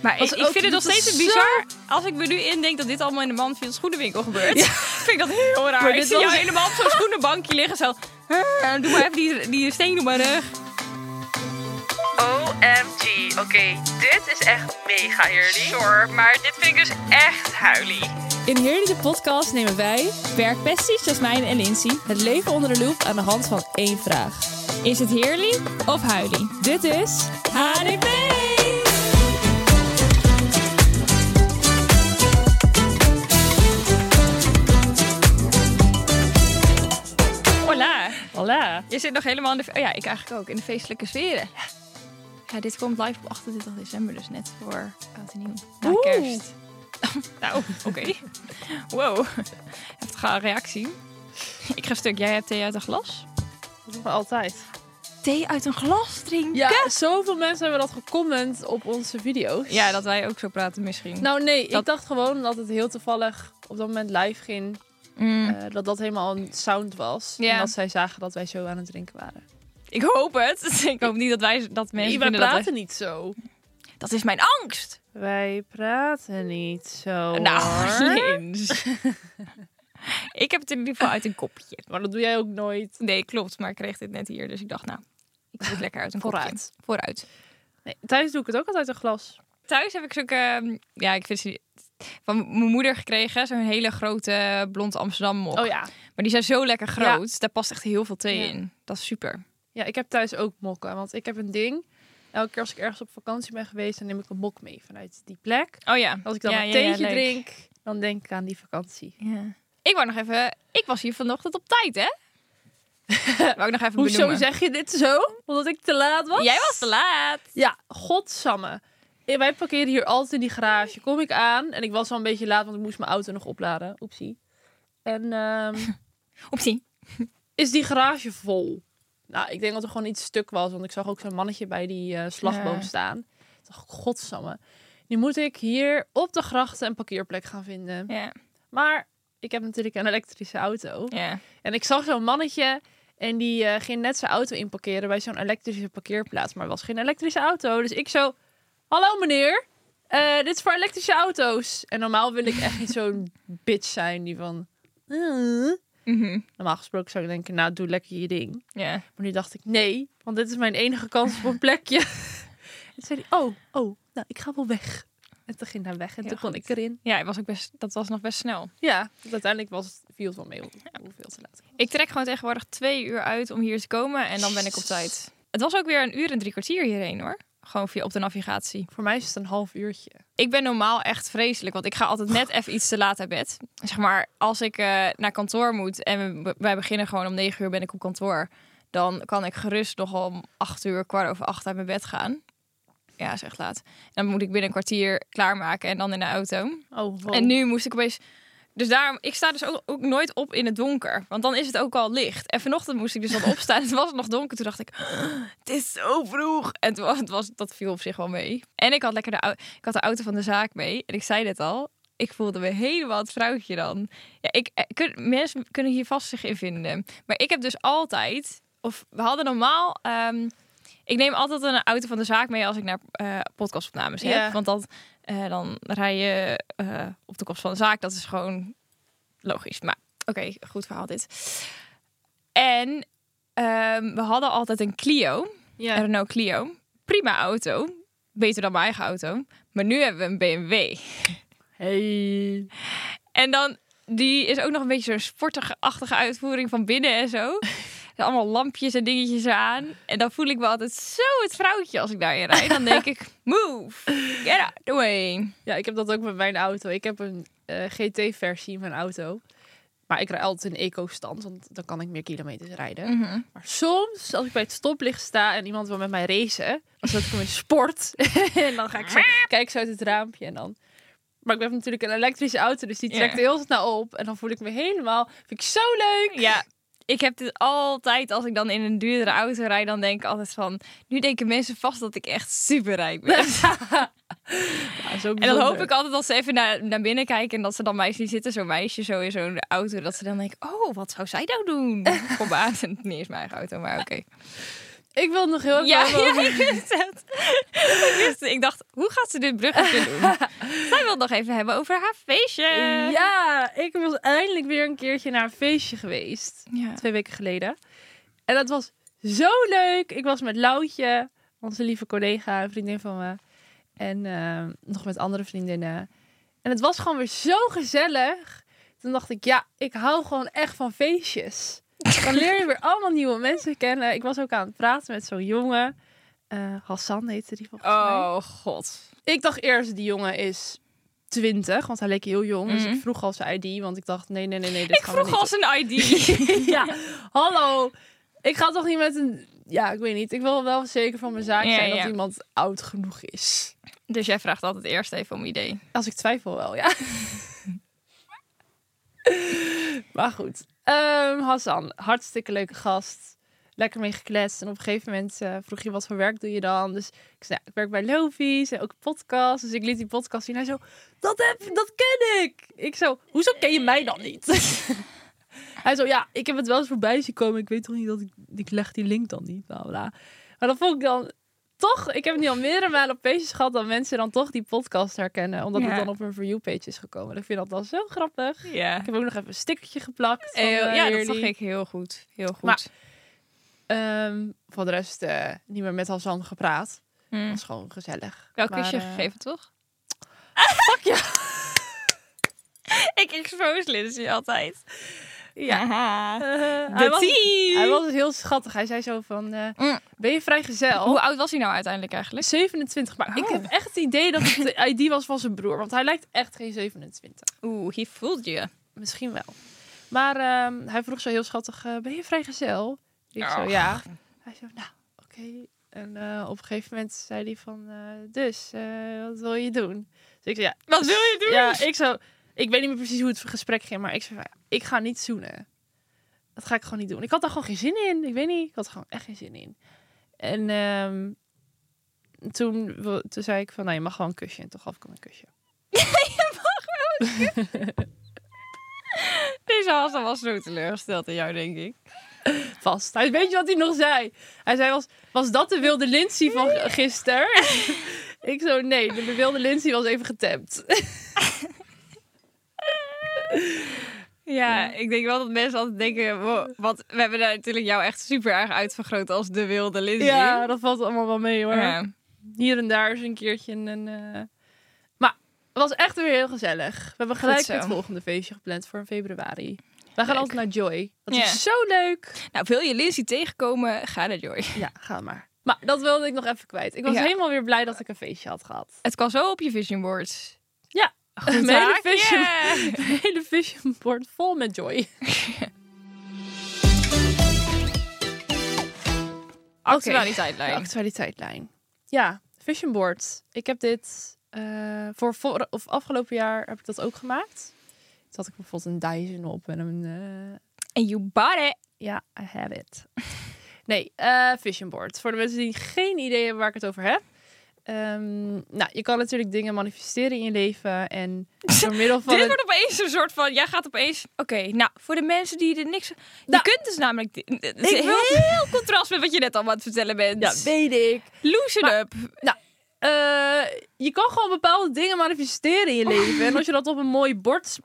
Maar ik, vind het nog steeds bizar. Als ik me nu indenk dat dit allemaal in de Manfield schoenenwinkel gebeurt. vind ik dat heel raar. Maar ik zie was- jou helemaal op zo'n schoenenbankje liggen. Zo, "Eh, doe maar even die, die steen op mijn rug. OMG, oké, dit is echt mega eerlijk. Sure, maar dit vind ik dus echt huilie. In Heerly de podcast nemen wij, werkpesties Jasmijn en Lindsay, het leven onder de loep aan de hand van één vraag. Is het heerly of huilie? Dit is HDP! Voilà. Je zit nog helemaal in de... Oh ja, ik eigenlijk ook. In de feestelijke sferen. Ja, dit komt live op 28 december. Dus net voor oud en nieuw. Na Oeh. kerst. nou, oké. Wow. Heftige reactie. Ik ga stuk. Jij hebt thee uit een glas? Dat doen we altijd. Thee uit een glas drinken? Ja, zoveel mensen hebben dat gecomment op onze video's. Ja, dat wij ook zo praten misschien. Nou nee, Dat- ik dacht gewoon dat het heel toevallig op dat moment live ging. Mm, eh, dat dat helemaal een sound was. Ja. En dat zij zagen dat wij zo aan het drinken waren. ik hoop het. Ik hoop niet dat wij dat mensen Nee, wij vinden dat... praten wij- niet zo. Dat is mijn angst. Wij praten niet zo. nou, ik heb het in ieder geval uit een kopje. Maar dat doe jij ook nooit. Nee, klopt. Maar ik kreeg dit net hier. Dus ik dacht, nou, ik doe het lekker uit een kopje. Vooruit. Vooruit. Nee, thuis doe ik het ook altijd uit een glas. Thuis heb ik zulke, ehm, ja, ik vind ze van mijn moeder gekregen, zo'n hele grote blond Amsterdam mok. Oh ja. Maar die zijn zo lekker groot, daar past echt heel veel thee Ja. in. Dat is super. Ja, ik heb thuis ook mokken. Want ik heb een ding. Elke keer als ik ergens op vakantie ben geweest, dan neem ik een mok mee vanuit die plek. Oh ja. Als ik dan Ja, een theetje drink, dan denk ik aan die vakantie. Ja. Ik wou nog even, ik was hier vanochtend op tijd, hè? wou ik nog even Hoezo benoemen. zeg je dit zo? Omdat ik te laat was? Jij was te laat. Ja, godsamme. Wij parkeren hier altijd in die garage. Kom ik aan en ik was al een beetje laat, want ik moest mijn auto nog opladen. Oepsie. En ehm, Optie. is die garage vol? Nou, ik denk dat er gewoon iets stuk was, want ik zag ook zo'n mannetje bij die eh, slagboom Ja. staan. Ik dacht, godsamme. Nu moet ik hier op de grachten een parkeerplek gaan vinden. Ja. Maar ik heb natuurlijk een elektrische auto. Ja. En ik zag zo'n mannetje en die eh, ging net zijn auto inparkeren bij zo'n elektrische parkeerplaats. Maar het was geen elektrische auto. Dus ik zo, hallo meneer, eh, dit is voor elektrische auto's. En normaal wil ik echt niet zo'n bitch zijn die van... "Eh." Mhm. Normaal gesproken zou ik denken, nou doe lekker je ding. Ja. Maar nu dacht ik, nee, want dit is mijn enige kans op een plekje. en toen zei hij, oh, oh, nou ik ga wel weg. En toen ging hij weg en Heel toen kon ik erin. Ja, was ook best, dat was nog best snel. Ja, uiteindelijk was het, viel het wel mee hoe- hoeveel te laat. Ik trek gewoon tegenwoordig twee uur uit om hier te komen en dan ben ik op tijd. Het was ook weer een uur en drie kwartier hierheen hoor. Gewoon via op de navigatie. Voor mij is het een half uurtje. Ik ben normaal echt vreselijk, want ik ga altijd net even iets te laat uit bed. Zeg maar, als ik eh, naar kantoor moet en we, wij beginnen gewoon om negen uur ben ik op kantoor, dan kan ik gerust nog om acht uur, kwart over acht uit mijn bed gaan. Ja, is echt laat. En dan moet ik binnen een kwartier klaarmaken en dan in de auto. Oh, wow. En nu moest ik opeens. Dus daarom, ik sta dus ook, ook nooit op in het donker. Want dan is het ook al licht. En vanochtend moest ik dus dan opstaan. Het was nog donker. Toen dacht ik, het is zo vroeg. En toen was, het was, dat viel op zich wel mee. En ik had lekker de, ik had de auto van de zaak mee. En ik zei dit al. Ik voelde me helemaal het vrouwtje dan. Ja, ik, eh, kun, mensen kunnen hier vast zich in vinden. Maar ik heb dus altijd... Of we hadden normaal... ehm, ik neem altijd een auto van de zaak mee als ik naar eh, podcastopnames heb. Want dat, eh, dan rij je eh, op de kost van de zaak. Dat is gewoon logisch. Maar oké, goed verhaal dit. En ehm, we hadden altijd een Clio. ja. Een Renault Clio. Prima auto. Beter dan mijn eigen auto. Maar nu hebben we een BMW. Hey. En dan, die is ook nog een beetje zo'n sportige-achtige uitvoering van binnen en zo. Er zijn allemaal lampjes en dingetjes aan. En dan voel ik me altijd zo het vrouwtje als ik daarin rijd. Dan denk ik, move, get out the way. Ja, ik heb dat ook met mijn auto. Ik heb een eh, GT-versie in mijn auto. Maar ik rijd altijd in eco-stand, want dan kan ik meer kilometers rijden. Mhm. Maar soms, als ik bij het stoplicht sta en iemand wil met mij racen, zet ik hem in sport. en dan ga ik zo, kijk ik zo uit het raampje en dan... Maar ik heb natuurlijk een elektrische auto, dus die trekt heel snel op. En dan voel ik me helemaal... Vind ik zo leuk. Ja, ik heb dit altijd als ik dan in een duurdere auto rijd, dan denk ik altijd van, nu denken mensen vast dat ik echt super rijk ben. Ja, En dan hoop ik altijd dat ze even naar, naar binnen kijken en dat ze dan mij zien zitten, zo'n meisje zo in zo'n auto, dat ze dan denken, oh, wat zou zij nou doen? Kom aan, niet eens mijn eigen auto, maar oké. Ik wil nog heel even Ja, ja, ik wist het. ik wist het. Ik dacht, hoe gaat ze dit bruggetje doen? Zij wil het nog even hebben over haar feestje. Ja, ik was eindelijk weer een keertje naar een feestje geweest. Ja. Twee weken geleden. En dat was zo leuk. Ik was met Loutje, onze lieve collega, een vriendin van me. En eh, nog met andere vriendinnen. En het was gewoon weer zo gezellig. Toen dacht ik, ja, ik hou gewoon echt van feestjes. Dan leer je weer allemaal nieuwe mensen kennen. Ik was ook aan het praten met zo'n jongen. Eh, Hassan heette die volgens mij. Oh, god. Ik dacht eerst, die jongen is 20, want hij leek heel jong. Dus Mhm. ik vroeg al zijn ID, want ik dacht, nee, nee, nee, nee, dit Ik gaan we vroeg niet al zijn ID. ja, hallo. Ik ga toch niet met een... Ja, ik weet niet. Ik wil wel zeker van mijn zaak Ja, zijn ja. dat iemand oud genoeg is. dus jij vraagt altijd eerst even om idee. Als ik twijfel wel, ja. maar goed. Ehm, Hassan, hartstikke leuke gast. Lekker mee gekletst. En op een gegeven moment eh, vroeg je wat voor werk doe je dan. Dus ik zei, ja, ik werk bij Lovies en ook podcast. Dus ik liet die podcast zien. Hij zo, dat, heb, dat ken ik. Ik zo, hoezo ken je mij dan niet? Hij zo, ja, ik heb het wel eens voorbij zien komen. Ik weet toch niet dat ik, ik leg die link dan niet. Bla, bla. Maar dat vond ik dan toch, ik heb nu al meerdere malen op pages gehad dat mensen dan toch die podcast herkennen. Omdat Ja. het dan op een for you page is gekomen. Ik vind dat dan zo grappig. Ja. Ik heb ook nog even een stickertje geplakt. van, Eh, ja, dat zag ik heel goed. Heel goed. Maar- Ehm, voor de rest eh, niet meer met Hassan gepraat. Dat is gewoon gezellig. Welk kusje eh, gegeven, toch? Fuck ja. Ik expose Lindsay altijd. Ja. Eh, De hij, was, hij was heel schattig. Hij zei zo van, eh, Mm. ben je vrijgezel? Hoe oud was hij nou uiteindelijk eigenlijk? 27. Maar ik Oh. heb echt het idee dat het de ID was van zijn broer. Want hij lijkt echt geen 27. Oeh, he voelt je. Misschien wel. Maar ehm, hij vroeg zo heel schattig, eh, ben je vrijgezel? Ik zo, Och. ja. Hij zei, nou, oké. En eh, op een gegeven moment zei hij van, eh, dus, eh, wat wil je doen? Dus ik zei, ja. Wat wil je doen? Ja, ik zo, ik weet niet meer precies hoe het gesprek ging, maar ik zei, ik ga niet zoenen. Dat ga ik gewoon niet doen. Ik had daar gewoon geen zin in. Ik weet niet, ik had er gewoon echt geen zin in. En ehm, toen, toen zei ik van, nou, je mag gewoon een kusje. En toch gaf ik hem een kusje. Deze Hassan was zo teleurgesteld in jou, denk ik. vast. Hij weet je wat hij nog zei? Hij zei, was, was dat de wilde Lindsay van gisteren? ik zo, nee, de wilde Lindsay was even getapt. Ja, ik denk wel dat mensen altijd denken... Wow, want we hebben daar natuurlijk jou echt super erg uitvergroot als de wilde Lindsay. ja, dat valt allemaal wel mee hoor. Ja. Hier en daar is een keertje een... eh, Maar het was echt weer heel gezellig. We hebben gelijk het volgende feestje gepland voor februari. Wij gaan Leuk. altijd naar Joy. Dat Ja. is zo leuk. Nou, wil je Lindsay tegenkomen? Ga naar Joy. Ja, ga maar. Maar dat wilde ik nog even kwijt. Ik was Ja. helemaal weer blij dat ik een feestje had gehad. Het kan zo op je vision board. Ja. Goed Mijn hele vision- Yeah. Hele vision board vol met Joy. Actualiteitlijn. De actualiteitlijn. Ja, vision board. Ik heb dit eh, voor, voor of afgelopen jaar heb ik dat ook gemaakt. Toen had ik bijvoorbeeld een Dyson op en een eh, En you bought it. ja, I have it. Nee, eh vision board. Voor de mensen die geen idee hebben waar ik het over heb. Ehm, nou, je kan natuurlijk dingen manifesteren in je leven en door middel van Dit wordt opeens een soort van... Jij gaat opeens... Oké, nou, voor de mensen die er niks... Je Nou, kunt dus namelijk... Het is heel contrast met wat je net allemaal aan het vertellen bent. ja, weet ik. Loosen Maar- up. Eh, je kan gewoon bepaalde dingen manifesteren in je leven. En als je dat op een mooi bord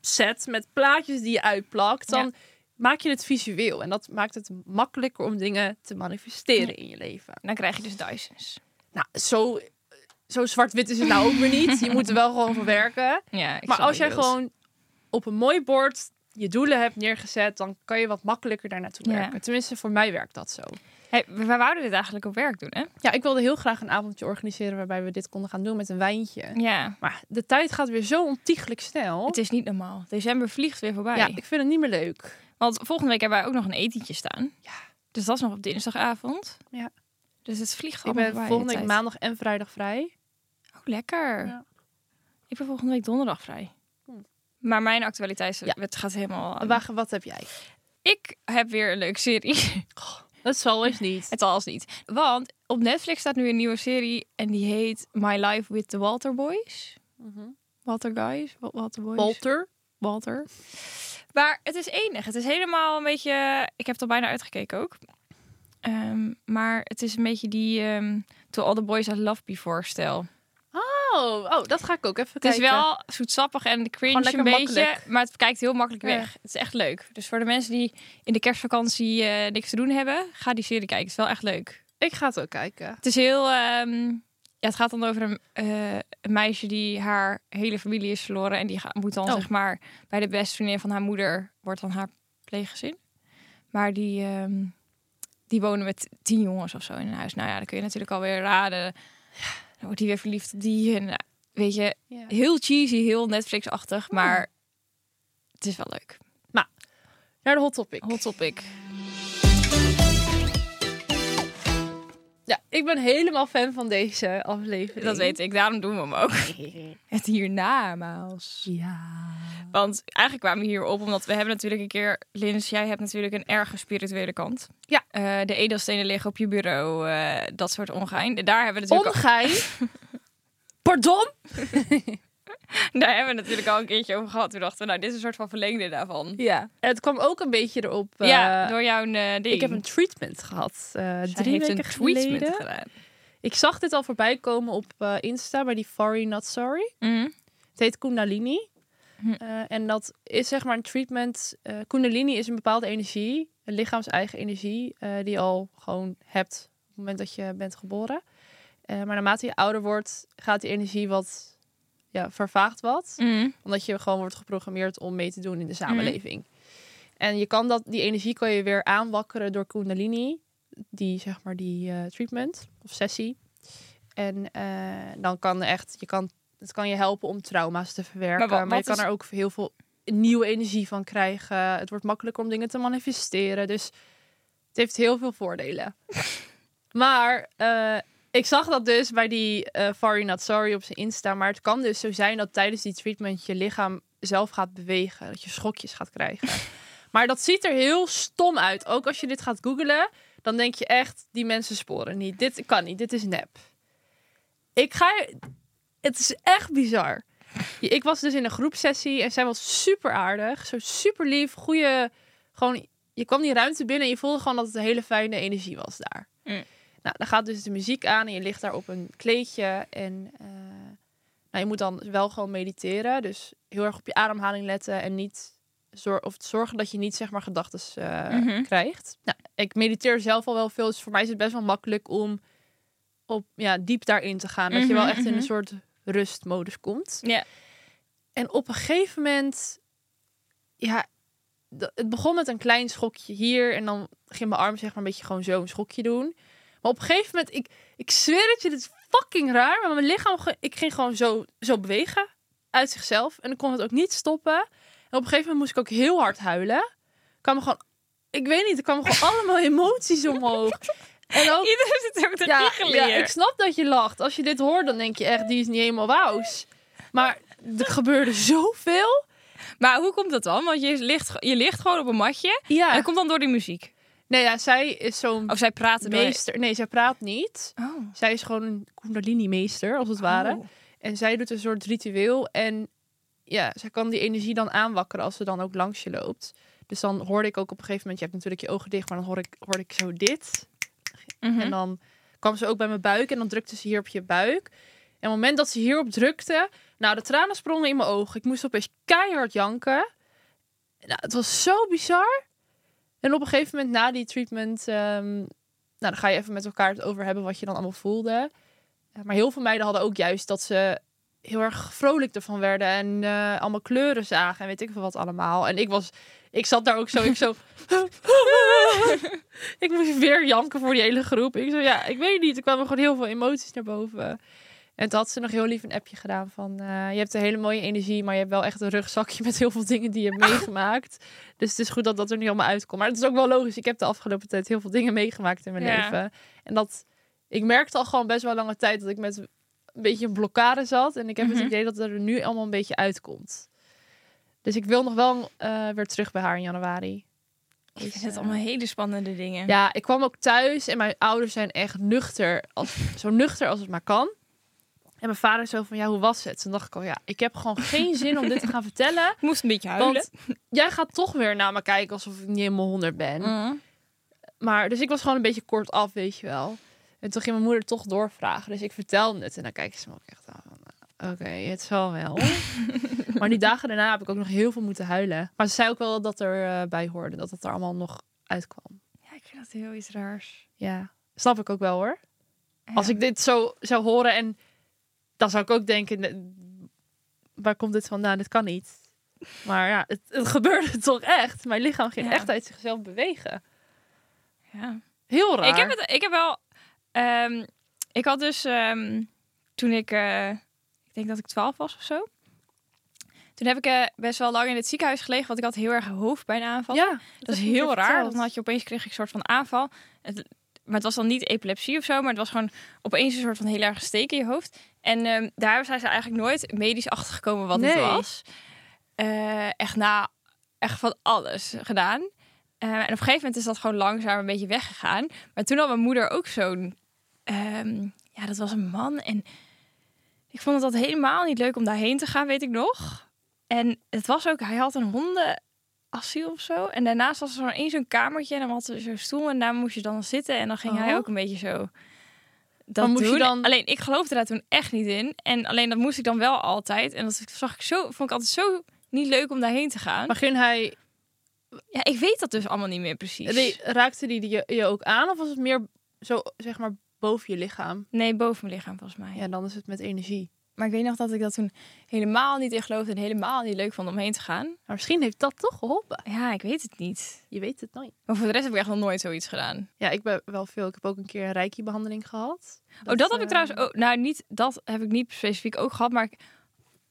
zet met plaatjes die je uitplakt, dan maak je het visueel. En dat maakt het makkelijker om dingen te manifesteren in je leven. Dan krijg je dus Dysons. Nou, zo, zo zwart-wit is het nou ook weer niet. Je moet er wel gewoon voor werken. Ja, Maar als jij gewoon op een mooi bord je doelen hebt neergezet, dan kan je wat makkelijker daar naartoe Ja. werken. Tenminste, voor mij werkt dat zo. Hey, we we wouden dit eigenlijk op werk doen, hè? Ja, ik wilde heel graag een avondje organiseren waarbij we dit konden gaan doen met een wijntje. Ja. Maar de tijd gaat weer zo ontiegelijk snel. Het is niet normaal. December vliegt weer voorbij. Ja, ik vind het niet meer leuk. Want volgende week hebben wij ook nog een etentje staan. Ja. Dus dat is nog op dinsdagavond. Ja. Dus het vliegt Ik allemaal ben voorbij, volgende de week maandag en vrijdag vrij. Oh, lekker. Ja. Ik ben volgende week donderdag vrij. Hm. Maar mijn actualiteit Ja. het gaat helemaal... Wacht, wat heb jij? Ik heb weer een leuke serie. Dat zal eens niet. het als niet. Want op Netflix staat nu een nieuwe serie. En die heet My Life with the Walter Boys. Walter Guys? Wa- Walter Boys? Walter. Walter. Maar het is enig. Het is helemaal een beetje... Ik heb het al bijna uitgekeken ook. Ehm, maar het is een beetje die ehm To All The Boys I Loved Before stijl. Oh, oh, dat ga ik ook even Het kijken. is wel zoetsappig en de cringe een beetje, makkelijk. maar het kijkt heel makkelijk Ja. weg. Het is echt leuk. Dus voor de mensen die in de kerstvakantie eh, niks te doen hebben, ga die serie kijken. Het is wel echt leuk. Ik ga het ook kijken. Het is heel, ehm, ja, het gaat dan over een, eh, een meisje die haar hele familie is verloren en die gaat, moet dan Oh. zeg maar bij de beste vriendin van haar moeder wordt dan haar pleeggezin. Maar die, die wonen met tien jongens of zo in een huis. Nou ja, dan kun je natuurlijk alweer raden. Dan wordt hij weer verliefd op die. En, nou, weet je, Ja. heel cheesy, heel Netflix-achtig, maar het is wel leuk. Naar de hot topic. Hot topic. Ja, ik ben helemaal fan van deze aflevering. Dat weet ik, daarom doen we hem ook. Het hiernamaals. Ja. Want eigenlijk kwamen we hier op omdat we hebben natuurlijk een keer... Lins, jij hebt natuurlijk een erge spirituele kant. Ja. Eh, de edelstenen liggen op je bureau, eh, dat soort ongein. Daar hebben we natuurlijk Ongein. Pardon? daar hebben we natuurlijk al een keertje over gehad. Toen dachten we, nou, dit is een soort van verlengde daarvan. Ja. En het kwam ook een beetje erop. eh, ja, door jouw ding. ik heb een treatment gehad. eh drie heeft weken een treatment geleden. gedaan. Ik zag dit al voorbij komen op Insta bij die Fari Not Sorry. Mhm. Het heet Kundalini. Hm. Eh, en dat is zeg maar een treatment. eh Kundalini is een bepaalde energie, een lichaams-eigen energie, eh, die je al gewoon hebt op het moment dat je bent geboren. Maar naarmate je ouder wordt, gaat die energie wat ja, vervaagt wat. Mhm. Omdat je gewoon wordt geprogrammeerd om mee te doen in de samenleving. En je kan dat, die energie kan je weer aanwakkeren door Kundalini. Die, zeg maar, die treatment of sessie. En dan kan echt, je kan, het kan je helpen om trauma's te verwerken. Maar je wat kan is- er ook heel veel nieuwe energie van krijgen. Het wordt makkelijker om dingen te manifesteren. Dus het heeft heel veel voordelen. maar eh, ik zag dat dus bij die Fari Not Sorry op zijn Insta. Maar het kan dus zo zijn dat tijdens die treatment je lichaam zelf gaat bewegen. Dat je schokjes gaat krijgen. maar dat ziet er heel stom uit. Ook als je dit gaat googlen, dan denk je echt, die mensen sporen niet. Dit kan niet, dit is nep. Ik ga... Het is echt bizar. Ik was dus in een groepsessie en zij was super aardig. Zo super lief, goede... Gewoon, je kwam die ruimte binnen en je voelde gewoon dat het een hele fijne energie was daar. Mm. Nou, dan gaat dus de muziek aan en je ligt daar op een kleedje. En eh, nou, je moet dan wel gewoon mediteren. Dus heel erg op je ademhaling letten en niet zor of zorgen dat je niet zeg maar gedachten Mhm. krijgt. Nou, ik mediteer zelf al wel veel, dus voor mij is het best wel makkelijk om op ja, diep daarin te gaan. Dat je wel Mhm, echt in mhm. een soort rustmodus komt. Ja. En op een gegeven moment, ja, het begon met een klein schokje hier en dan ging mijn arm zeg maar een beetje gewoon zo een schokje doen. Maar op een gegeven moment, ik, ik zweer het je, dit is fucking raar, maar mijn lichaam, ik ging gewoon zo, zo bewegen uit zichzelf en ik kon het ook niet stoppen. En op een gegeven moment moest ik ook heel hard huilen. Ik kwam gewoon, ik weet niet, er kwamen gewoon allemaal emoties omhoog. En ook Iedereen zit ook te ja, ja, ik snap dat je lacht. Als je dit hoort, dan denk je echt, die is niet helemaal wauws. Maar er gebeurde zoveel. Maar hoe komt dat dan? Want je ligt, je ligt gewoon op een matje. En Ja. dat komt dan door die muziek. Nee, ja, zij is zo'n Of zij door... meester. Nee, zij praat niet. Oh. Zij is gewoon een kundalini-meester, als het ware. Oh. En zij doet een soort ritueel. En ja, zij kan die energie dan aanwakkeren als ze dan ook langs je loopt. Dus dan hoorde ik ook op een gegeven moment, je hebt natuurlijk je ogen dicht, maar dan hoor ik, hoorde ik zo dit. Mhm. En dan kwam ze ook bij mijn buik en dan drukte ze hier op je buik. En op het moment dat ze hierop drukte, nou, de tranen sprongen in mijn ogen. Ik moest opeens keihard janken. Nou, het was zo bizar. En op een gegeven moment na die treatment, ehm, nou, dan ga je even met elkaar het over hebben wat je dan allemaal voelde. Eh, Maar heel veel meiden hadden ook juist dat ze heel erg vrolijk ervan werden en eh, allemaal kleuren zagen en weet ik veel wat allemaal. En ik was, ik zat daar ook zo, ik zo, ik moest weer janken voor die hele groep. Ik zo, ja, ik weet niet, er kwamen gewoon heel veel emoties naar boven. En toen had ze nog heel lief een appje gedaan van, eh, je hebt een hele mooie energie, maar je hebt wel echt een rugzakje met heel veel dingen die je hebt meegemaakt. Dus het is goed dat dat er nu allemaal uitkomt. Maar het is ook wel logisch, ik heb de afgelopen tijd heel veel dingen meegemaakt in mijn Ja. leven. En dat, ik merkte al gewoon best wel lange tijd dat ik met een beetje een blokkade zat. En ik heb Mhm. het idee dat het er nu allemaal een beetje uitkomt. Dus ik wil nog wel eh, weer terug bij haar in januari. Ik Dus, vind het eh, allemaal hele spannende dingen. ja, ik kwam ook thuis en mijn ouders zijn echt nuchter, als, zo nuchter als het maar kan. En mijn vader zo van, ja, hoe was het? Toen dacht ik al, ja, ik heb gewoon geen zin om dit te gaan vertellen. Ik moest een beetje huilen. Want jij gaat toch weer naar me kijken alsof ik niet helemaal honderd ben. Mhm. Maar, dus ik was gewoon een beetje kort af, weet je wel. En toen ging mijn moeder toch doorvragen. Dus ik vertelde het. En dan kijken ze me ook echt Oké, het zal wel. maar die dagen daarna heb ik ook nog heel veel moeten huilen. Maar ze zei ook wel dat er eh, bij hoorde. Dat het er allemaal nog uitkwam. Ja, ik vind dat heel iets raars. Ja, snap ik ook wel hoor. Als ik dit zo zou horen en dan zou ik ook denken, "Ne- waar komt dit vandaan? Dit kan niet. Maar ja, het, het gebeurde toch echt. Mijn lichaam ging Ja. echt uit zichzelf bewegen. Ja. Heel raar. Ik heb, het, ik heb wel. ehm, ik had dus ehm, toen ik, eh, ik denk dat ik 12 was of zo. Toen heb ik eh, best wel lang in het ziekenhuis gelegen, want ik had heel erg hoofdpijnaanval. ja, dat is heb je heel raar. Dan had je opeens kreeg ik een soort van aanval. Het, maar het was dan niet epilepsie of zo, maar het was gewoon opeens een soort van heel erg steek in je hoofd. En ehm, daar zijn ze eigenlijk nooit medisch achtergekomen wat het was. Eh, echt na, echt van alles gedaan. Eh, en op een gegeven moment is dat gewoon langzaam een beetje weggegaan. Maar toen had mijn moeder ook zo'n, ehm, ja, dat was een man en ik vond het dat helemaal niet leuk om daarheen te gaan, weet ik nog. En het was ook, hij had een hondenasiel of zo. En daarnaast was er één zo'n kamertje en dan had er zo'n stoel en daar moest je dan zitten. En dan ging hij Oh. ook een beetje zo dat moest je doen. dan- Alleen ik geloofde daar toen echt niet in. En alleen dat moest ik dan wel altijd. En dat zag ik zo, vond ik altijd zo niet leuk om daarheen te gaan. Maar ging hij, Ja, ik weet dat dus allemaal niet meer precies. die- raakte die je, je ook aan? Of was het meer zo, zeg maar, boven je lichaam? Nee, boven mijn lichaam volgens mij. Ja, dan is het met energie. Maar ik weet nog dat ik dat toen helemaal niet in geloofde en helemaal niet leuk vond om heen te gaan. Maar misschien heeft dat toch geholpen. Ja, ik weet het niet. Je weet het nooit. Maar voor de rest heb ik echt nog nooit zoiets gedaan. Ja, ik ben wel veel. Ik heb ook een keer een reiki-behandeling gehad. oh, dat heb ik eh, trouwens ook. Nou, niet dat heb ik niet specifiek ook gehad, maar ik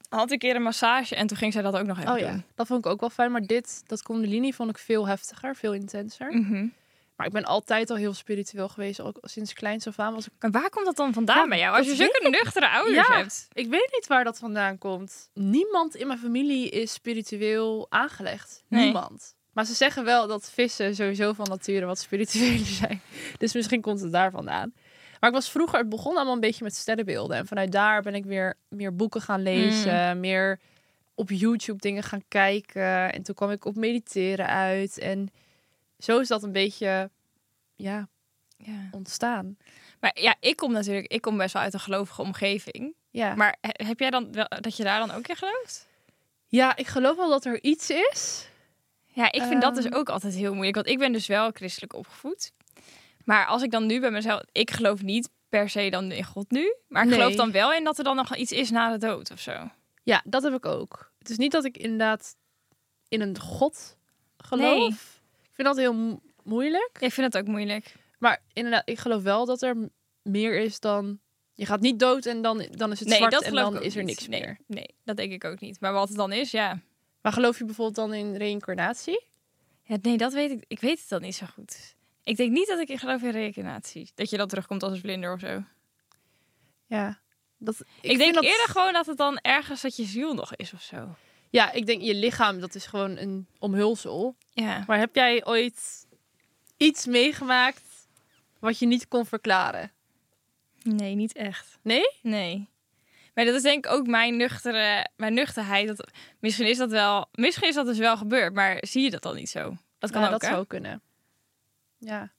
had een keer een massage en toen ging zij dat ook nog even Oh ja, dat vond ik ook wel fijn. Maar dit, dat Kundalini vond ik veel heftiger, veel intenser. Mhm. Maar ik ben altijd al heel spiritueel geweest. Ook sinds kleins af aan was ik... Maar waar komt dat dan vandaan Ja, bij jou? Als je zulke nuchtere ouders Ja. hebt. Ik weet niet waar dat vandaan komt. Niemand in mijn familie is spiritueel aangelegd. Nee. Niemand. Maar ze zeggen wel dat vissen sowieso van nature wat spiritueler zijn. Dus misschien komt het daar vandaan. Maar ik was vroeger, het begon allemaal een beetje met sterrenbeelden. En vanuit daar ben ik weer meer boeken gaan lezen. Meer op YouTube dingen gaan kijken. En toen kwam ik op mediteren uit. En zo is dat een beetje ja, Ja. ontstaan. Maar ja, ik kom natuurlijk, ik kom best wel uit een gelovige omgeving. Ja. Maar he- heb jij dan wel dat je daar dan ook in gelooft? ja, ik geloof wel dat er iets is. Ja, ik vind dat dus Ehm. ook altijd heel moeilijk. Want ik ben dus wel christelijk opgevoed. Maar als ik dan nu bij mezelf... Ik geloof niet per se dan in God nu. Maar ik Nee. geloof dan wel in dat er dan nog iets is na de dood of zo. Ja, dat heb ik ook. Het is niet dat ik inderdaad in een god geloof. Nee. Ik vind dat heel mo- moeilijk. Ik vind het ook moeilijk. Maar inderdaad, ik geloof wel dat er meer is dan... Je gaat niet dood en dan, dan is het nee, zwart en dan is er niks nee, meer. Nee, dat denk ik ook niet. Maar wat het dan is, ja. Maar geloof je bijvoorbeeld dan in reïncarnatie? ja. Nee, dat weet ik. Ik weet het dan niet zo goed. Ik denk niet dat ik in geloof in reïncarnatie. Dat je dan terugkomt als een vlinder of zo. Ja. Dat, Ik, denk dat- eerder gewoon dat het dan ergens dat je ziel nog is of zo. Ja, ik denk je lichaam, dat is gewoon een omhulsel. Ja. Maar heb jij ooit iets meegemaakt wat je niet kon verklaren? Nee, niet echt. Nee? Nee. Maar dat is denk ik ook mijn nuchtere, mijn nuchterheid. Dat, misschien is dat wel, misschien is dat dus wel gebeurd, maar zie je dat dan niet zo? Dat kan Ja, ook, dat hè? zou kunnen. Ja.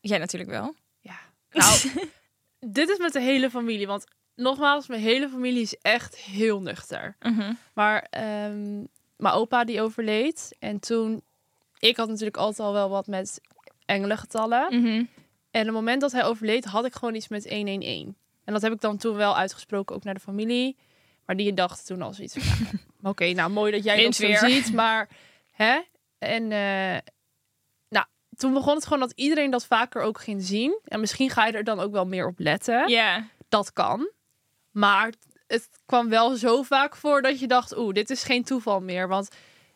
Jij natuurlijk wel. Ja. Nou, dit is met de hele familie. Want nogmaals, mijn hele familie is echt heel nuchter. Mhm. Maar ehm, mijn opa die overleed. En toen... Ik had natuurlijk altijd al wel wat met engelengetallen. Mhm. En het moment dat hij overleed, had ik gewoon iets met 111. En dat heb ik dan toen wel uitgesproken, ook naar de familie. Maar die dacht toen al zoiets van... ja, Oké, nou mooi dat jij dat zo weer. ziet, maar... Hè? En eh, nou, toen begon het gewoon dat iedereen dat vaker ook ging zien. En misschien ga je er dan ook wel meer op letten. Ja. Dat kan. Maar het kwam wel zo vaak voor dat je dacht... Oeh, dit is geen toeval meer. Want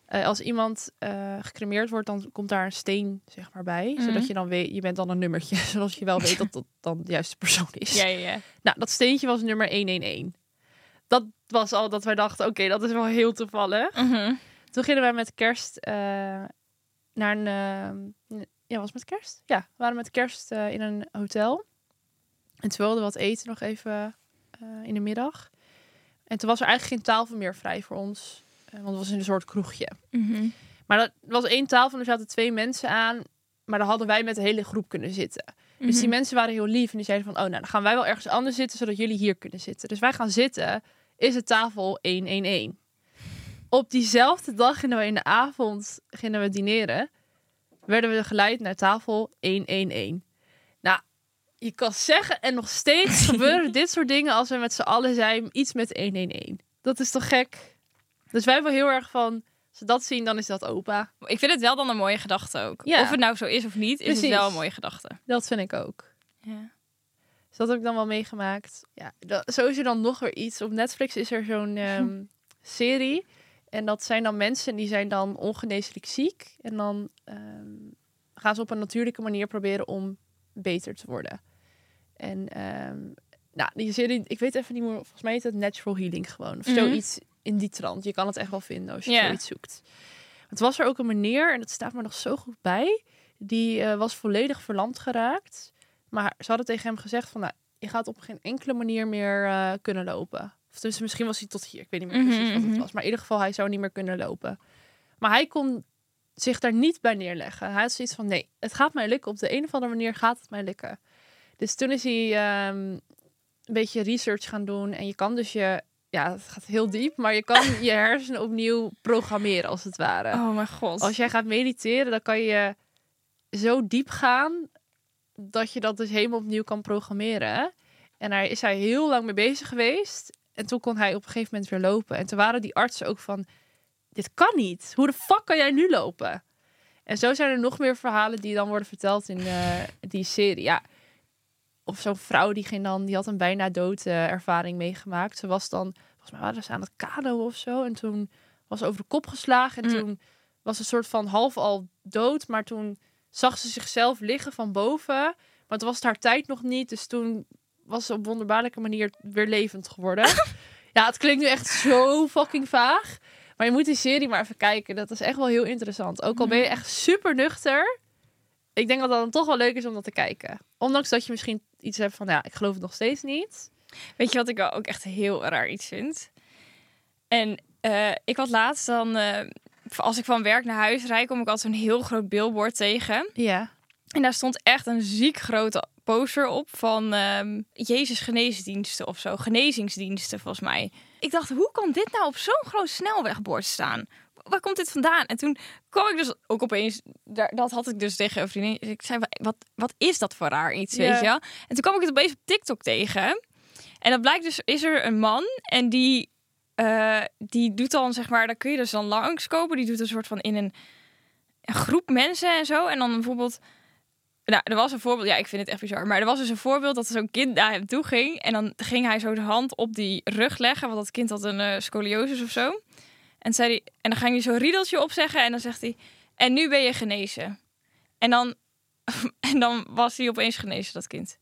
eh, als iemand eh, gecremeerd wordt, dan komt daar een steen zeg maar bij. Mhm. Zodat je dan weet, je bent dan een nummertje. Zodat je wel weet dat dat dan de juiste persoon is. Ja, ja, ja. Nou, dat steentje was nummer 111. Dat was al dat wij dachten, oké, dat is wel heel toevallig. Mhm. Toen gingen wij met kerst eh, naar een... eh, ja, was het met kerst? Ja, we waren met kerst in een hotel. En toen wilden we wat eten nog even eh, in de middag. En toen was er eigenlijk geen tafel meer vrij voor ons. eh, want het was in een soort kroegje. Mhm. Maar dat was één tafel en er zaten twee mensen aan. Maar dan hadden wij met de hele groep kunnen zitten. Dus die mensen waren heel lief en die zeiden van, oh nou, dan gaan wij wel ergens anders zitten, zodat jullie hier kunnen zitten. Dus wij gaan zitten, is het tafel 111. Op diezelfde dag gingen we in de avond gingen we dineren, werden we geleid naar tafel 111. Nou, je kan zeggen en nog steeds gebeuren dit soort dingen als we met z'n allen zijn, iets met 111. Dat is toch gek? Dus wij hebben heel erg van, als ze dat zien, dan is dat opa. Ik vind het wel dan een mooie gedachte ook. Ja. Of het nou zo is of niet, is Precies. het wel een mooie gedachte. Dat vind ik ook. Ja. Dus dat heb ik dan wel meegemaakt. Ja, dat, zo is er dan nog weer iets. Op Netflix is er zo'n ehm, serie. En dat zijn dan mensen die zijn dan ongeneeslijk ziek. En dan ehm, gaan ze op een natuurlijke manier proberen om beter te worden. En ehm, nou, die serie, ik weet even niet meer, volgens mij heet het Natural Healing gewoon. Of Mhm. zoiets in die trant. Je kan het echt wel vinden als je zoiets zoekt. Het was er ook een meneer, en dat staat me nog zo goed bij. Die eh, was volledig verlamd geraakt. Maar ze hadden tegen hem gezegd van, nou, je gaat op geen enkele manier meer eh, kunnen lopen. Of dus misschien was hij tot hier. Ik weet niet meer precies Mhm, wat het mhm. was. Maar in ieder geval, hij zou niet meer kunnen lopen. Maar hij kon zich daar niet bij neerleggen. Hij had zoiets van, nee, het gaat mij lukken. Op de een of andere manier gaat het mij lukken. Dus toen is hij ehm, een beetje research gaan doen. En je kan dus je, ja, het gaat heel diep. Maar je kan je hersenen opnieuw programmeren, als het ware. Oh mijn god. Als jij gaat mediteren, dan kan je zo diep gaan dat je dat dus helemaal opnieuw kan programmeren. En daar is hij heel lang mee bezig geweest. En toen kon hij op een gegeven moment weer lopen. En toen waren die artsen ook van, dit kan niet. Hoe de fuck kan jij nu lopen? En zo zijn er nog meer verhalen die dan worden verteld in eh, die serie. Ja. Of zo'n vrouw die ging dan, die had een bijna dood eh, ervaring meegemaakt. Ze was dan, volgens mij waren ze aan het kano of zo. En toen was ze over de kop geslagen. En Mm. toen was ze een soort van half al dood. Maar toen zag ze zichzelf liggen van boven. Maar toen was het haar tijd nog niet. Dus toen was ze op wonderbaarlijke manier weer levend geworden. ja, het klinkt nu echt zo fucking vaag. Maar je moet die serie maar even kijken. Dat is echt wel heel interessant. Ook al ben je echt super nuchter. Ik denk dat dat dan toch wel leuk is om dat te kijken. Ondanks dat je misschien iets hebt van, ja, ik geloof het nog steeds niet. Weet je wat ik wel ook echt heel raar iets vind? En eh, ik had laatst dan, eh, als ik van werk naar huis rijd, kom ik altijd zo'n heel groot billboard tegen. Ja. En daar stond echt een ziek grote poster op van ehm, Jezus geneesdiensten of zo. Genezingsdiensten volgens mij. Ik dacht, hoe kan dit nou op zo'n groot snelwegbord staan? Waar komt dit vandaan? En toen kwam ik dus ook opeens, daar, dat had ik dus tegen een vriendin. Ik zei, wat, wat is dat voor raar iets, weet je wel? En toen kwam ik het opeens op TikTok tegen. En dat blijkt dus, is er een man en die, eh, die doet dan, zeg maar, daar kun je dus dan langskomen. Die doet een soort van in een, een groep mensen en zo. En dan bijvoorbeeld, nou, er was een voorbeeld, ja, ik vind het echt bizar. Maar er was dus een voorbeeld dat zo'n kind naar hem toe ging. En dan ging hij zo de hand op die rug leggen, want dat kind had een eh, scoliosis of zo. En, zei hij, en dan ging hij zo'n riedeltje opzeggen en dan zegt hij, en nu ben je genezen. En dan, en dan was hij opeens genezen, dat kind.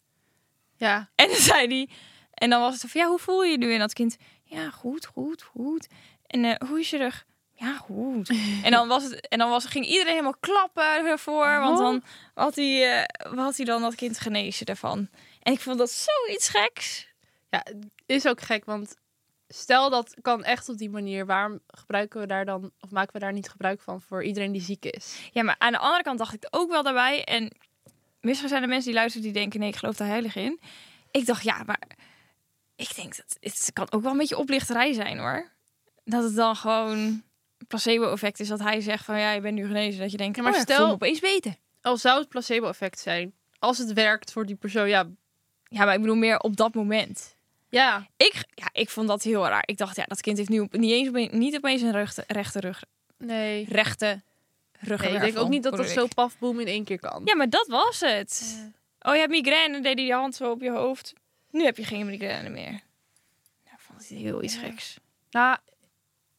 Ja. En dan zei hij, en dan was het van, ja, hoe voel je je nu? En dat kind, ja, goed, goed, goed. En eh, hoe is je rug? Ja, goed. En dan, was het, en dan was, ging iedereen helemaal klappen ervoor, want dan had hij, eh, had hij dan dat kind genezen daarvan. En ik vond dat zoiets geks. Ja, is ook gek, want stel dat kan echt op die manier. Waarom gebruiken we daar dan, of maken we daar niet gebruik van voor iedereen die ziek is? Ja, maar aan de andere kant dacht ik ook wel daarbij. En misschien zijn er mensen die luisteren die denken, nee, ik geloof daar heilig in. Ik dacht, ja, maar ik denk dat het kan ook wel een beetje oplichterij zijn, hoor. Dat het dan gewoon placebo-effect is dat hij zegt van, ja, je bent nu genezen. Dat je denkt, Ja, maar maar oh, ja, ik stel- opeens beter. Al zou het placebo-effect zijn, als het werkt voor die persoon, ja, Ja, maar ik bedoel meer op dat moment. ja, Ik, ja, ik vond dat heel raar. Ik dacht, ja, dat kind heeft nu op, niet eens niet opeens een rechte, rechte rug, nee. rechte rug. Nee, ik denk ook niet dat dat zo pafboom in één keer kan. Ja, maar dat was het. Oh, je hebt migraine, deed hij je hand zo op je hoofd. Nu heb je geen migraine meer. Nou, vond het heel iets Ja. geks. Nou,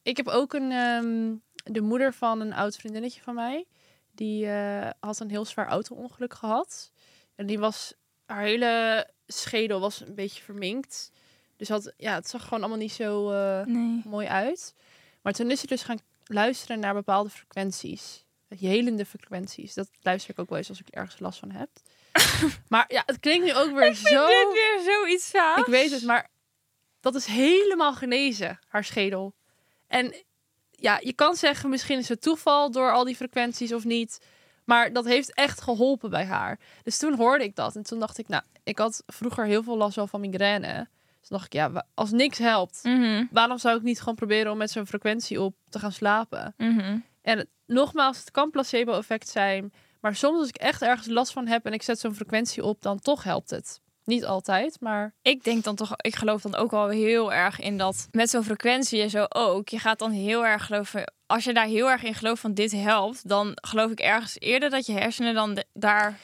ik heb ook een, ehm, de moeder van een oud vriendinnetje van mij. Die eh, had een heel zwaar auto-ongeluk gehad. En die was, haar hele schedel was een beetje verminkt. Dus had, ja, het zag gewoon allemaal niet zo eh, Nee. mooi uit. Maar toen is ze dus gaan luisteren naar bepaalde frequenties. Helende frequenties. Dat luister ik ook wel eens als ik ergens last van heb. maar ja, het klinkt nu ook weer zo... Dit weer zoiets gaaf. Ik weet het, maar dat is helemaal genezen, haar schedel. En ja, je kan zeggen, misschien is het toeval door al die frequenties of niet. Maar dat heeft echt geholpen bij haar. Dus toen hoorde ik dat. En toen dacht ik, nou, ik had vroeger heel veel last wel van migraine. Dus dacht ik, ja, als niks helpt, Mhm, waarom zou ik niet gewoon proberen om met zo'n frequentie op te gaan slapen? mhm. En nogmaals, het kan placebo-effect zijn. Maar soms als ik echt ergens last van heb en ik zet zo'n frequentie op, dan toch helpt het. Niet altijd, maar Ik denk dan toch, ik geloof dan ook wel heel erg in dat met zo'n frequentie en zo ook. Je gaat dan heel erg geloven. Als je daar heel erg in gelooft van dit helpt, dan geloof ik ergens eerder dat je hersenen dan de- daar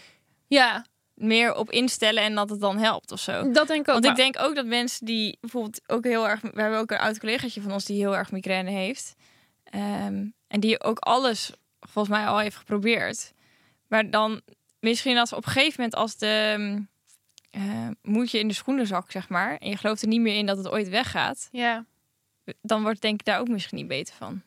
ja, meer op instellen en dat het dan helpt of zo. dat denk ik ook. Want Maar- ik denk ook dat mensen die bijvoorbeeld ook heel erg. We hebben ook een oud collegaatje van ons die heel erg migraine heeft. Ehm, en die ook alles volgens mij al heeft geprobeerd. Maar dan misschien als op een gegeven moment als de mm, eh, moedje in de schoenenzak, zeg maar. En je gelooft er niet meer in dat het ooit weggaat. ja, Dan wordt denk ik daar ook misschien niet beter van.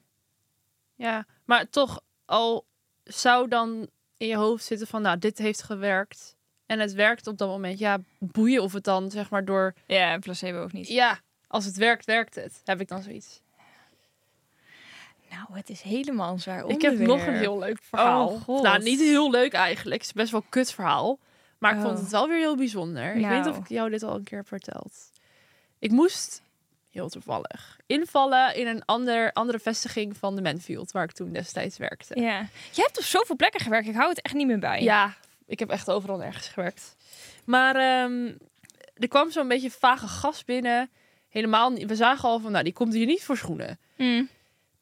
ja, maar toch al zou dan in je hoofd zitten van, nou, dit heeft gewerkt. En het werkt op dat moment. Ja, boeien of het dan, zeg maar, door... Ja, placebo of niet. Ja, als het werkt, werkt het. Heb ik dan zoiets. Nou, het is helemaal zwaar Ik heb nog een heel leuk verhaal. Oh, God. nou, niet heel leuk eigenlijk. Het is best wel een kut verhaal. Maar ik Oh. vond het wel weer heel bijzonder. Ik weet niet Nou. of ik jou dit al een keer heb verteld. Ik moest, heel toevallig, invallen in een ander, andere vestiging van de Manfield, waar ik toen destijds werkte. Ja. Je hebt op zoveel plekken gewerkt. Ik hou het echt niet meer bij. Ja, ik heb echt overal nergens gewerkt. Maar ehm, er kwam zo'n beetje vage gas binnen. Helemaal niet. We zagen al van, nou, die komt hier niet voor schoenen. Mm.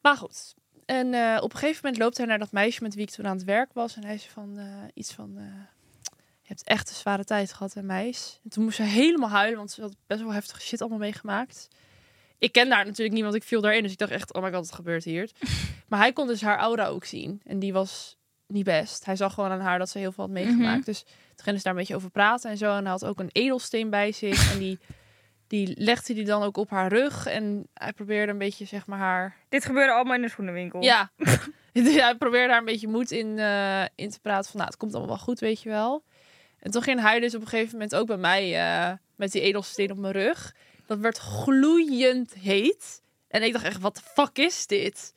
Maar goed. En eh, op een gegeven moment loopt hij naar dat meisje met wie ik toen aan het werk was. En hij zei van eh, iets van... eh, hebt echt een zware tijd gehad, hè, meis. En toen moest ze helemaal huilen, want ze had best wel heftige shit allemaal meegemaakt. Ik ken daar natuurlijk niet, want ik viel daarin. Dus ik dacht echt, oh my god, wat gebeurt hier? maar hij kon dus haar aura ook zien. En die was niet best. Hij zag gewoon aan haar dat ze heel veel had meegemaakt. Mhm. Dus toen gingen ze daar een beetje over praten en zo. En hij had ook een edelsteen bij zich. en die, die legde hij dan ook op haar rug. En hij probeerde een beetje, zeg maar, haar Dit gebeurde allemaal in de schoenenwinkel. ja. Hij probeerde daar een beetje moed in, eh, in te praten. Van, nou, het komt allemaal wel goed, weet je wel. En toen ging hij dus op een gegeven moment ook bij mij eh, met die edelsteen op mijn rug. Dat werd gloeiend heet. En ik dacht echt, wat de fuck is dit?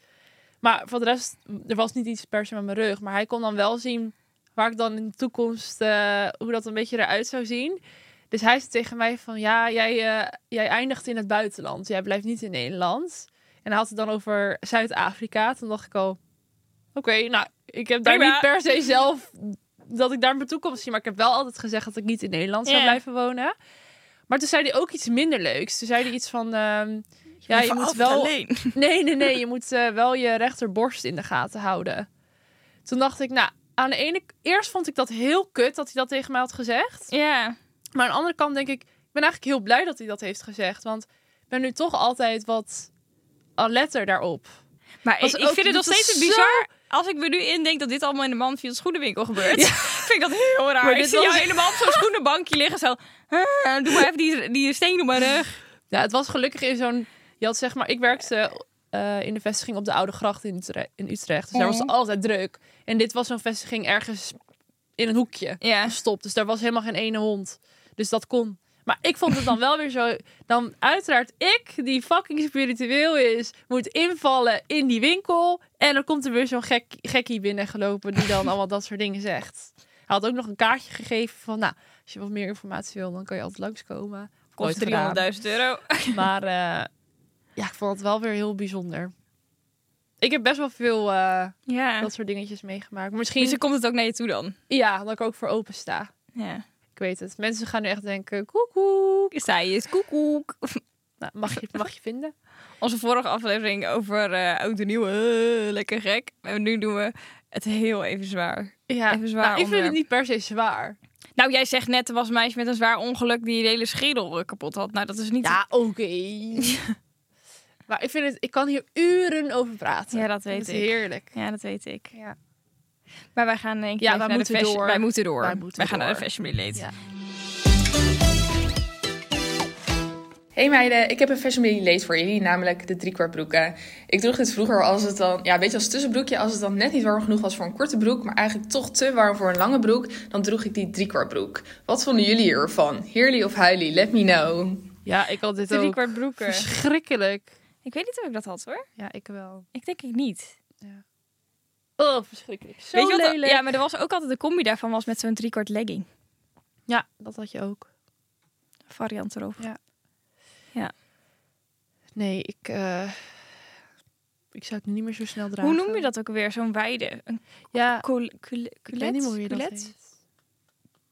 Maar voor de rest, er was niet iets per se met mijn rug. Maar hij kon dan wel zien waar ik dan in de toekomst, eh, hoe dat een beetje eruit zou zien. Dus hij zei tegen mij van, ja, jij, eh, jij eindigt in het buitenland. Jij blijft niet in Nederland. En hij had het dan over Zuid-Afrika. Toen dacht ik al, oké, nou, ik heb daar Prima. niet per se zelf dat ik daar mijn toekomst zie. Maar ik heb wel altijd gezegd dat ik niet in Nederland zou blijven wonen. Maar toen zei hij ook iets minder leuks. Toen zei hij iets van, ehm, ja, je moet wel... alleen. Nee, nee, nee. Je moet eh, wel je rechterborst in de gaten houden. Toen dacht ik, nou, aan de ene... Eerst vond ik dat heel kut dat hij dat tegen mij had gezegd. Ja. Maar aan de andere kant denk ik, ik ben eigenlijk heel blij dat hij dat heeft gezegd. Want ik ben nu toch altijd wat alerter daarop. Maar ik, vind het nog steeds zo- bizar. Als ik me nu indenk dat dit allemaal in de Manfield schoenenwinkel gebeurt. vind ik dat heel raar. Maar ik zie jou was- helemaal op zo'n schoenenbankje liggen. Zo, "Ah, doe maar even die, die steen op mijn rug. Ja, het was gelukkig in zo'n... Je had zeg maar, ik werkte eh, in de vestiging op de Oude Gracht in Utrecht. In Utrecht dus daar was het altijd druk. En dit was zo'n vestiging ergens in een hoekje. Ja. gestopt. Dus daar was helemaal geen ene hond. Dus dat kon. Maar ik vond het dan wel weer zo. Dan uiteraard ik, die fucking spiritueel is, moet invallen in die winkel. En dan komt er weer zo'n gek, gekkie binnengelopen die dan allemaal dat soort dingen zegt. Hij had ook nog een kaartje gegeven van, nou, als je wat meer informatie wil, dan kan je altijd langskomen. Kost Nooit gedaan. 300.000 euro. Maar eh, ja, ik vond het wel weer heel bijzonder. Ik heb best wel veel eh, Ja. dat soort dingetjes meegemaakt. Misschien, Dus komt het ook naar je toe dan. ja, dat ik ook voor open sta. Ja. Ik weet het. Mensen gaan nu echt denken, koekoek. Zij is koekoek. Nou, mag, je, mag je vinden? Onze vorige aflevering over eh oud en nieuw. eh, lekker gek. En nu doen we het heel even zwaar. Ja, Even zwaar nou, ik vind het niet per se zwaar. Nou, jij zegt net, er was een meisje met een zwaar ongeluk die de hele schedel eh, kapot had. Nou, dat is niet... Ja, oké. maar ik vind het, ik kan hier uren over praten. Ja, dat weet het ik. Heerlijk. Ja, dat weet ik. Ja. Maar wij gaan denk ik Ja, even wij naar moeten de fashion... door. Wij moeten door. Wij moeten wij gaan naar de fashion relate. Ja. Hey meiden, ik heb een fashion relate voor jullie, namelijk de driekwartbroeken. Ik droeg dit vroeger als het dan, ja, een beetje als tussenbroekje, als het dan net niet warm genoeg was voor een korte broek, maar eigenlijk toch te warm voor een lange broek, dan droeg ik die driekwartbroek. Wat vonden jullie ervan? Heerly of huilie? Let me know. ja, ik had dit Drie ook. kwart broeken. Verschrikkelijk. Ik weet niet of ik dat had hoor. Ja, ik wel. Ik denk ik niet. Ja. Oh, verschrikkelijk. Zo Weet je wat? lelijk. Ja, maar er was ook altijd de combi daarvan was met zo'n driekwart legging. Ja, dat had je ook. Variant erop. Nee, ik, eh, ik zou het niet meer zo snel dragen. Hoe noem je dat ook alweer? Zo'n weide. Een Ja, cul- ik weet niet meer hoe je dat heet.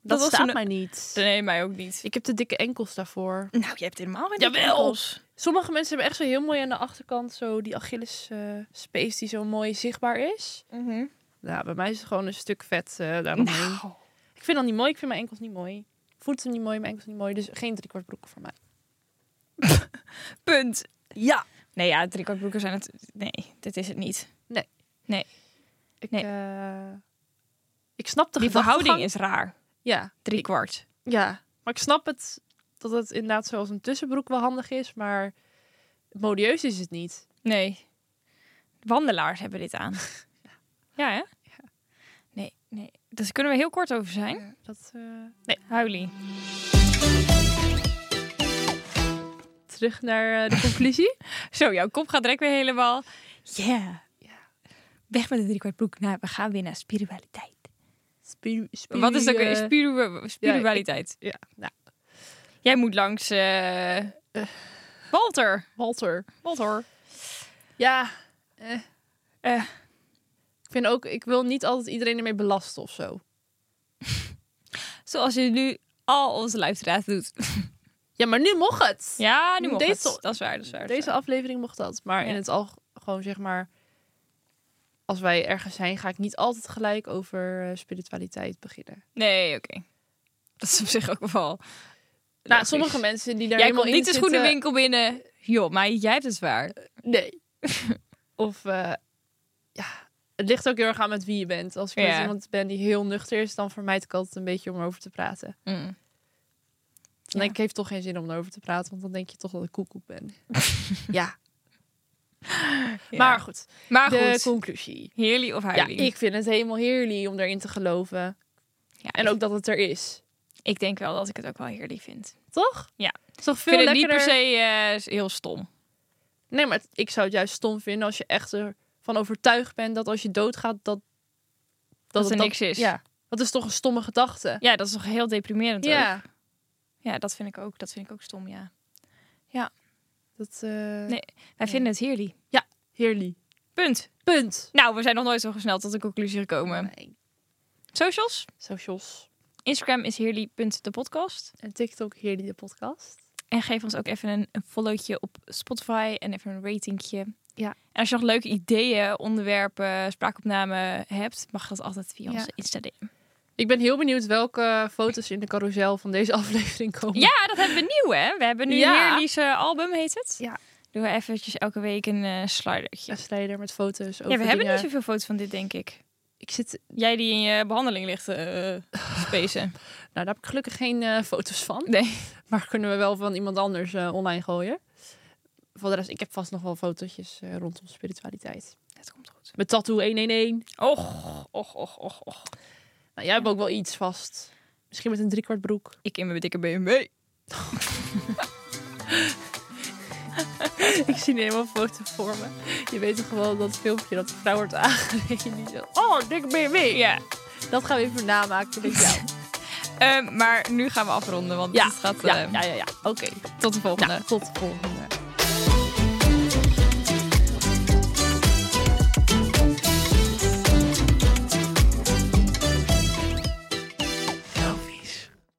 Dat staat een- mij niet. Nee, mij ook niet. Ik heb de dikke enkels daarvoor. Nou, je hebt helemaal geen Jawel. enkels. Sommige mensen hebben echt zo heel mooi aan de achterkant zo die Achilles eh, space die zo mooi zichtbaar is. Nou, bij mij is het gewoon een stuk vet eh daaromheen. Nou. Ik vind dat niet mooi. Ik vind mijn enkels niet mooi. Voeten niet mooi, mijn enkels niet mooi. Dus geen driekwart broeken voor mij. Punt. Ja. Nee, ja, driekwart broeken zijn het... Nee, dit is het niet. Ik, Nee. eh, ik snap de Die verhouding is raar. Ja, Driekwart. ja. Maar ik snap het dat het inderdaad zoals een tussenbroek wel handig is. Maar modieus is het niet. Nee. Wandelaars hebben dit aan. ja, hè? Nee, nee. Dus daar kunnen we heel kort over zijn. Dat, eh, Nee, Huilie. terug naar eh, de conclusie. Zo, jouw kop gaat direct weer helemaal... Yeah. Weg met de driekwart broek. Nou, we gaan weer naar spiritualiteit. Spiru- Wat is dat? ook? eh, spiritualiteit. Ja, nou, Jij moet langs... eh, Walter. Walter. Walter. Ja. eh. Eh. Ik vind ook, ik wil niet altijd iedereen ermee belasten of zo. Zoals je nu al onze luisteraars doet. Ja, maar nu mocht het. Ja, nu mocht Deze- het. Dat is waar, dat is waar. dat Deze aflevering mocht dat. Maar Ja. in het al gewoon zeg maar, als wij ergens zijn, ga ik niet altijd gelijk over spiritualiteit beginnen. Nee, oké. Dat is op zich ook wel... Nou, sommige mensen die daar Jij helemaal komt niet de in zitten- schoenenwinkel binnen. Joh, maar jij hebt het zwaar. Nee. of eh, ja, het ligt ook heel erg aan met wie je bent. Als ik met Ja. iemand ben die heel nuchter is, dan vermijd ik altijd een beetje om erover te praten. Mm. Dan Ja. denk ik, heeft toch geen zin om erover te praten, want dan denk je toch dat ik koekoek ben. ja. Maar goed, maar de goed, conclusie. heerlijk of Ja, huilie? ik vind het helemaal heerlijk om erin te geloven. Ja, En ook dat het er is. Ik denk wel dat ik het ook wel heerlijk vind. Toch? Ja. Is toch Ik veel het niet per se eh, heel stom. Nee, maar ik zou het juist stom vinden als je echt ervan overtuigd bent dat als je doodgaat, dat... Dat er het niks is. Ja. Dat is toch een stomme gedachte? Ja, dat is toch heel deprimerend ook. Ja. Ja, dat vind ik ook. Dat vind ik ook stom, ja. Dat, eh Nee. Wij vinden het heerlijk. Heerlijk. Punt. Punt. Nou, we zijn nog nooit zo snel tot de conclusie gekomen. Nee. Socials? Socials. Instagram is heerly.depodcast. En TikTok, heerlijk de podcast. En geef ons ook even een, een followtje op Spotify en even een ratingje. Ja. En als je nog leuke ideeën, onderwerpen, spraakopnamen hebt, mag dat altijd via Ja. onze Instagram. Ik ben heel benieuwd welke foto's in de carousel van deze aflevering komen. Ja, dat hebben we nieuw, hè? We hebben nu Ja. Heerly's eh, album, heet het. Ja. Doen we eventjes elke week een eh slidertje. Een slider met foto's over Ja, we hebben dingen. niet zoveel foto's van dit, denk ik. Ik zit... Jij die in je behandeling ligt spacen. Nou, daar heb ik gelukkig geen eh, foto's van. Nee. Maar kunnen we wel van iemand anders eh, online gooien. Voor de rest, ik heb vast nog wel fotootjes rondom spiritualiteit. Het komt goed. Met tattoo 111. Och, och, och, och, och. Nou, jij hebt ook wel iets vast. Misschien met een driekwart broek. Ik in mijn dikke BMW. ik zie nu helemaal foto voor me. Je weet toch wel dat filmpje dat de vrouw wordt aangereden. Die zo, oh, dikke BMW. Ja. Dat gaan we even namaken met jou. Ehm, maar nu gaan we afronden, want Ja, het gaat ja, eh, ja, ja. ja. Oké. tot de volgende. Nou, tot de volgende.